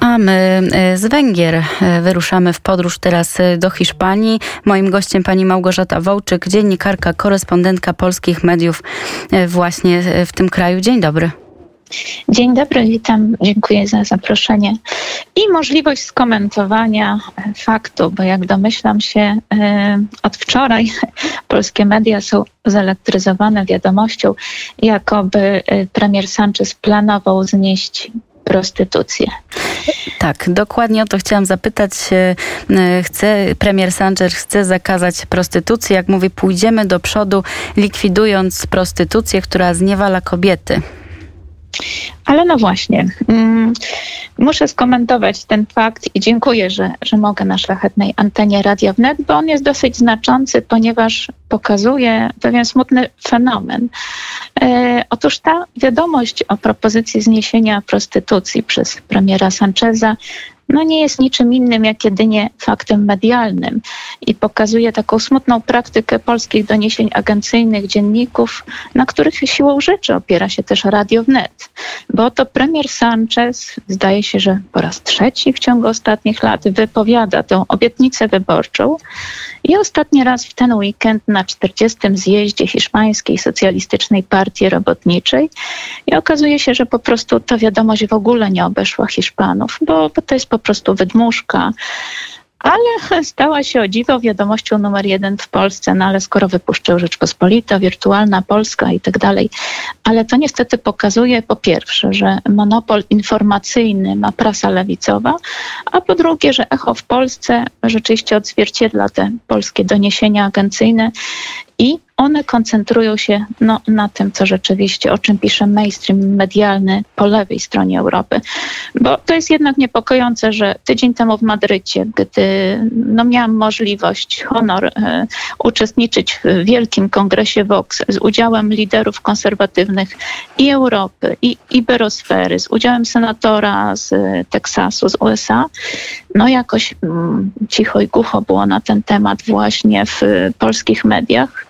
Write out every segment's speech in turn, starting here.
A my e, z Węgier e, wyruszamy w podróż teraz e, do Hiszpanii. Moim gościem pani Małgorzata Wołczyk, dziennikarka, korespondentka polskich mediów właśnie w tym kraju. Dzień dobry. Dzień dobry, witam, dziękuję za zaproszenie i możliwość skomentowania faktu, bo jak domyślam się, od wczoraj polskie media są zelektryzowane wiadomością, jakoby premier Sanchez planował znieść prostytucję. Tak, dokładnie o to chciałam zapytać. E, chce, premier Sanchez chce zakazać prostytucji. Jak mówi, pójdziemy do przodu, likwidując prostytucję, która zniewala kobiety. Ale no właśnie, mm, muszę skomentować ten fakt i dziękuję, że, że mogę na szlachetnej antenie Radia Wnet, bo on jest dosyć znaczący, ponieważ pokazuje pewien smutny fenomen. E, otóż ta wiadomość o propozycji zniesienia prostytucji przez premiera Sancheza no nie jest niczym innym jak jedynie faktem medialnym i pokazuje taką smutną praktykę polskich doniesień agencyjnych, dzienników, na których siłą rzeczy opiera się też Radio Wnet. Bo to premier Sanchez, zdaje się, że po raz trzeci w ciągu ostatnich lat wypowiada tę obietnicę wyborczą i ostatni raz w ten weekend na 40. zjeździe Hiszpańskiej Socjalistycznej Partii Robotniczej i okazuje się, że po prostu ta wiadomość w ogóle nie obeszła Hiszpanów, bo, bo to jest po prostu wydmuszka. Ale stała się o dziwo wiadomością numer jeden w Polsce, no ale skoro wypuszczał Rzeczpospolita, wirtualna Polska i tak dalej, ale to niestety pokazuje po pierwsze, że monopol informacyjny ma prasa lewicowa, a po drugie, że echo w Polsce rzeczywiście odzwierciedla te polskie doniesienia agencyjne i one koncentrują się no, na tym, co rzeczywiście, o czym pisze mainstream medialny po lewej stronie Europy. Bo to jest jednak niepokojące, że tydzień temu w Madrycie, gdy no, miałam możliwość, honor e, uczestniczyć w wielkim kongresie Vox z udziałem liderów konserwatywnych i Europy, i Iberosfery, z udziałem senatora z Teksasu, z USA, no jakoś mm, cicho i głucho było na ten temat właśnie w polskich mediach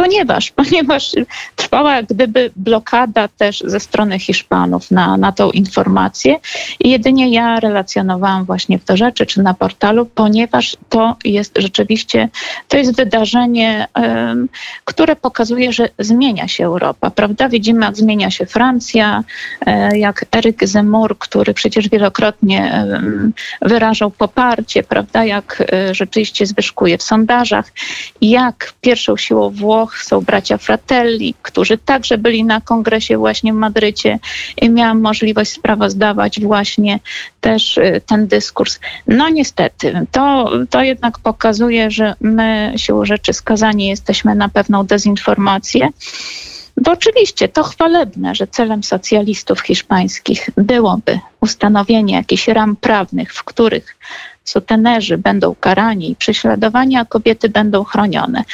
ponieważ, ponieważ trwała gdyby blokada też ze strony Hiszpanów na, na tą informację i jedynie ja relacjonowałam właśnie w to rzeczy czy na portalu, ponieważ to jest rzeczywiście, to jest wydarzenie, um, które pokazuje, że zmienia się Europa, prawda? Widzimy, jak zmienia się Francja, e, jak Eryk Zemmour, który przecież wielokrotnie wyrażał poparcie, prawda? Jak e, rzeczywiście zwyżkuje w sondażach, jak pierwszą siłą Włoch Włoch, są bracia Fratelli, którzy także byli na kongresie właśnie w Madrycie i miałam możliwość sprawozdawać właśnie też y, ten dyskurs. No niestety, to, to jednak pokazuje, że my siłą rzeczy skazani jesteśmy na pewną dezinformację. Bo oczywiście to chwalebne, że celem socjalistów hiszpańskich byłoby ustanowienie jakichś ram prawnych, w których sutenerzy będą karani i prześladowani, a kobiety będą chronione.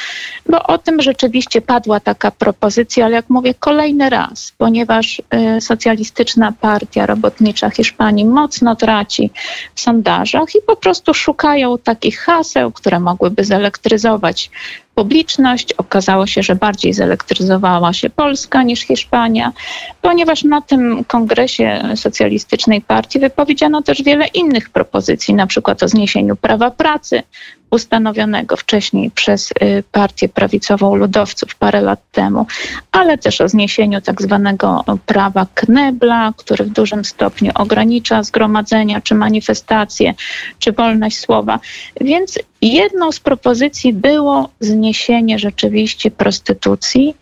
Bo o tym rzeczywiście padła taka propozycja, ale jak mówię, kolejny raz, ponieważ y, socjalistyczna partia robotnicza Hiszpanii mocno traci w sondażach i po prostu szukają takich haseł, które mogłyby zelektryzować publiczność. Okazało się, że bardziej zelektryzowała się Polska niż Hiszpania, ponieważ na tym kongresie socjalistycznej partii wypowiedziano też wiele innych propozycji, na przykład o zniesieniu prawa pracy, ustanowionego wcześniej przez y, partię prawicową ludowców parę lat temu, ale też o zniesieniu tak zwanego prawa Knebla, który w dużym stopniu ogranicza zgromadzenia czy manifestacje, czy wolność słowa. Więc jedną z propozycji było zniesienie rzeczywiście prostytucji.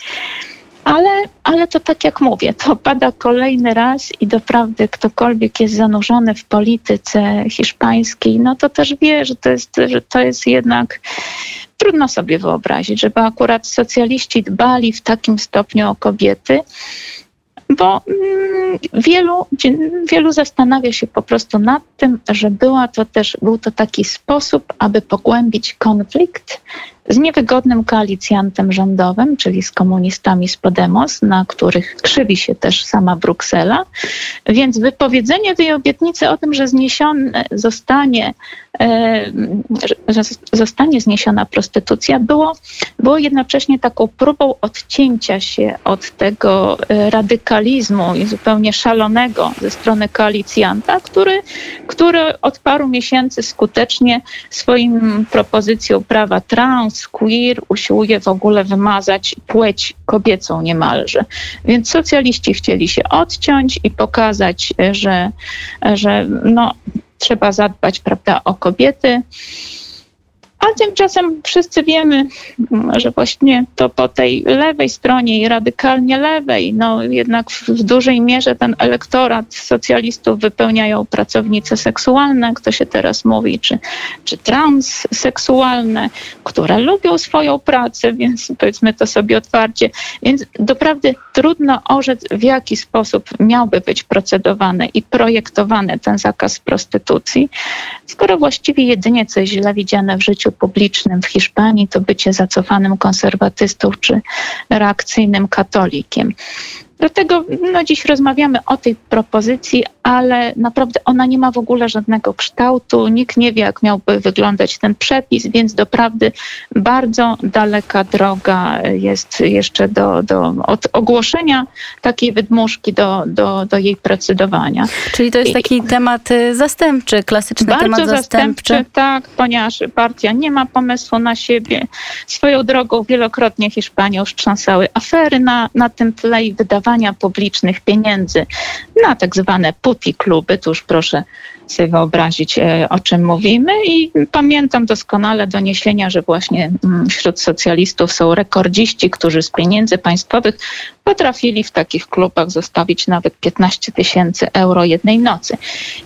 Ale, ale to tak jak mówię, to pada kolejny raz i doprawdy ktokolwiek jest zanurzony w polityce hiszpańskiej, no to też wie, że to jest, że to jest jednak trudno sobie wyobrazić, żeby akurat socjaliści dbali w takim stopniu o kobiety bo mm, wielu, wielu zastanawia się po prostu nad tym, że była to też, był to taki sposób, aby pogłębić konflikt z niewygodnym koalicjantem rządowym, czyli z komunistami z Podemos, na których krzywi się też sama Bruksela. Więc wypowiedzenie tej obietnicy o tym, że zniesione zostanie E, że zostanie zniesiona prostytucja, było, było jednocześnie taką próbą odcięcia się od tego e, radykalizmu i zupełnie szalonego ze strony koalicjanta, który, który od paru miesięcy skutecznie swoim propozycją prawa trans, queer usiłuje w ogóle wymazać płeć kobiecą niemalże. Więc socjaliści chcieli się odciąć i pokazać, że, że no, trzeba zadbać prawda, o kobiety. A tymczasem wszyscy wiemy, że właśnie to po tej lewej stronie i radykalnie lewej, no jednak w dużej mierze ten elektorat socjalistów wypełniają pracownice seksualne, kto się teraz mówi, czy, czy transseksualne, które lubią swoją pracę, więc powiedzmy to sobie otwarcie. Więc doprawdy trudno orzec, w jaki sposób miałby być procedowany i projektowany ten zakaz prostytucji, skoro właściwie jedynie co jest źle widziane w życiu publicznym w Hiszpanii to bycie zacofanym konserwatystą czy reakcyjnym katolikiem. Dlatego no, dziś rozmawiamy o tej propozycji, ale naprawdę ona nie ma w ogóle żadnego kształtu. Nikt nie wie, jak miałby wyglądać ten przepis, więc doprawdy bardzo daleka droga jest jeszcze do, do od ogłoszenia takiej wydmuszki do, do, do jej procedowania. Czyli to jest taki I, temat y, zastępczy, klasyczny bardzo temat zastępczy. zastępczy. Tak, ponieważ partia nie ma pomysłu na siebie. Swoją drogą wielokrotnie Hiszpanią wstrząsały afery na, na tym tle i wydawania publicznych pieniędzy na tak zwane puti kluby. Tu już proszę sobie wyobrazić, e, o czym mówimy. I pamiętam doskonale doniesienia, że właśnie mm, wśród socjalistów są rekordziści, którzy z pieniędzy państwowych potrafili w takich klubach zostawić nawet 15 tysięcy euro jednej nocy.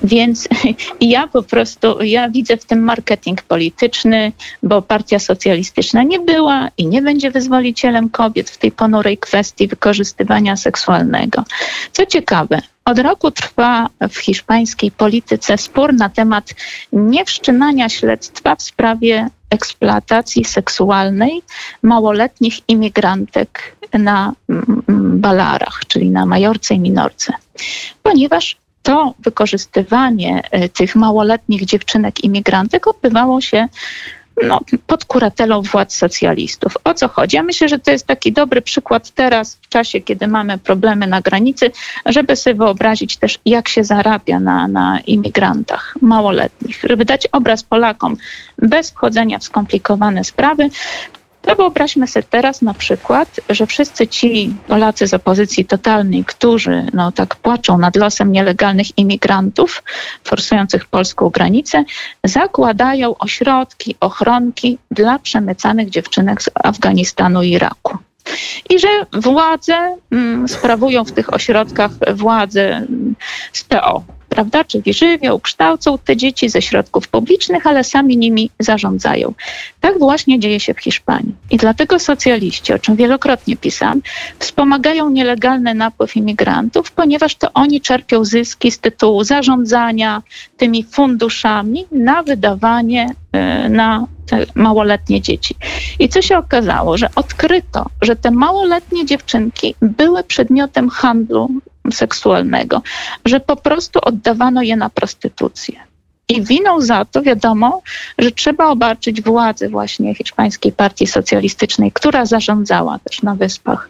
Więc ja po prostu, ja widzę w tym marketing polityczny, bo partia socjalistyczna nie była i nie będzie wyzwolicielem kobiet w tej ponurej kwestii wykorzystywania seksualnego. Co ciekawe, od roku trwa w hiszpańskiej polityce spór na temat niewszczynania śledztwa w sprawie eksploatacji seksualnej małoletnich imigrantek na mm, Balarach, czyli na Majorce i Minorce, ponieważ to wykorzystywanie e, tych małoletnich dziewczynek imigrantek odbywało się no, pod kuratelą władz socjalistów. O co chodzi? Ja myślę, że to jest taki dobry przykład teraz, w czasie, kiedy mamy problemy na granicy, żeby sobie wyobrazić też, jak się zarabia na, na imigrantach małoletnich, żeby dać obraz Polakom bez wchodzenia w skomplikowane sprawy, to wyobraźmy sobie teraz na przykład, że wszyscy ci Polacy z opozycji totalnej, którzy no, tak płaczą nad losem nielegalnych imigrantów forsujących polską granicę, zakładają ośrodki, ochronki dla przemycanych dziewczynek z Afganistanu i Iraku. I że władze mm, sprawują w tych ośrodkach władze mm, z PO, prawda? Czyli żywią, kształcą te dzieci ze środków publicznych, ale sami nimi zarządzają. Tak właśnie dzieje się w Hiszpanii. I dlatego socjaliści, o czym wielokrotnie pisałam, wspomagają nielegalny napływ imigrantów, ponieważ to oni czerpią zyski z tytułu zarządzania tymi funduszami na wydawanie e, na małoletnie dzieci. I co się okazało, że odkryto, że te małoletnie dziewczynki były przedmiotem handlu seksualnego, że po prostu oddawano je na prostytucję. I winą za to wiadomo, że trzeba obarczyć władzę właśnie hiszpańskiej partii socjalistycznej, która zarządzała też na wyspach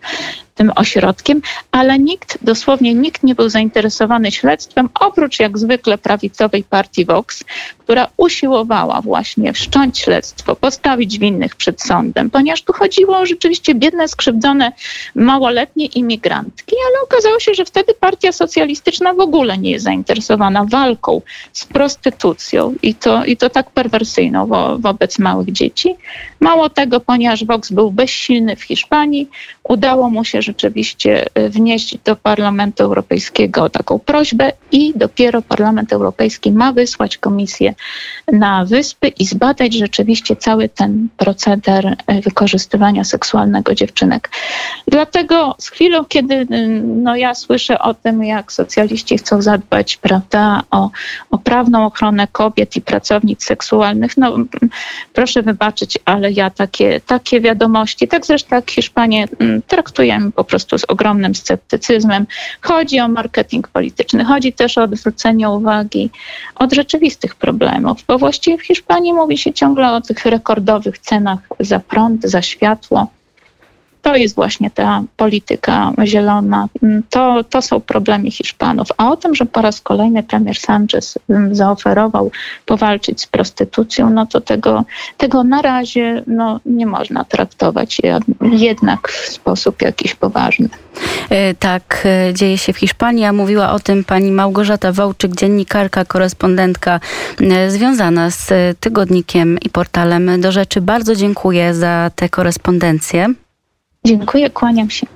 tym ośrodkiem, ale nikt, dosłownie nikt nie był zainteresowany śledztwem, oprócz jak zwykle prawicowej partii Vox, która usiłowała właśnie wszcząć śledztwo, postawić winnych przed sądem, ponieważ tu chodziło o rzeczywiście biedne, skrzywdzone, małoletnie imigrantki, ale okazało się, że wtedy partia socjalistyczna w ogóle nie jest zainteresowana walką z prostytucją i to, i to tak perwersyjną wo, wobec małych dzieci. Mało tego, ponieważ Vox był bezsilny w Hiszpanii, udało mu się, rzeczywiście y, wnieść do Parlamentu Europejskiego taką prośbę i dopiero Parlament Europejski ma wysłać komisję na wyspy i zbadać rzeczywiście cały ten proceder y, wykorzystywania seksualnego dziewczynek. Dlatego z chwilą, kiedy no, ja słyszę o tym, jak socjaliści chcą zadbać prawda, o, o prawną ochronę kobiet i pracownic seksualnych, no proszę wybaczyć, ale ja takie, takie wiadomości, tak zresztą jak Hiszpanie traktujemy po prostu z ogromnym sceptycyzmem. Chodzi o marketing polityczny, chodzi też o odwrócenie uwagi od rzeczywistych problemów, bo właściwie w Hiszpanii mówi się ciągle o tych rekordowych cenach za prąd, za światło to jest właśnie ta polityka zielona. To, to są problemy Hiszpanów. A o tym, że po raz kolejny premier Sanchez zaoferował powalczyć z prostytucją, no to tego, tego na razie no, nie można traktować jednak w sposób jakiś poważny. E, tak, e, dzieje się w Hiszpanii, a mówiła o tym pani Małgorzata Wołczyk, dziennikarka, korespondentka e, związana z tygodnikiem i portalem Do Rzeczy. Bardzo dziękuję za tę korespondencję. Dziękuję, kłaniam się.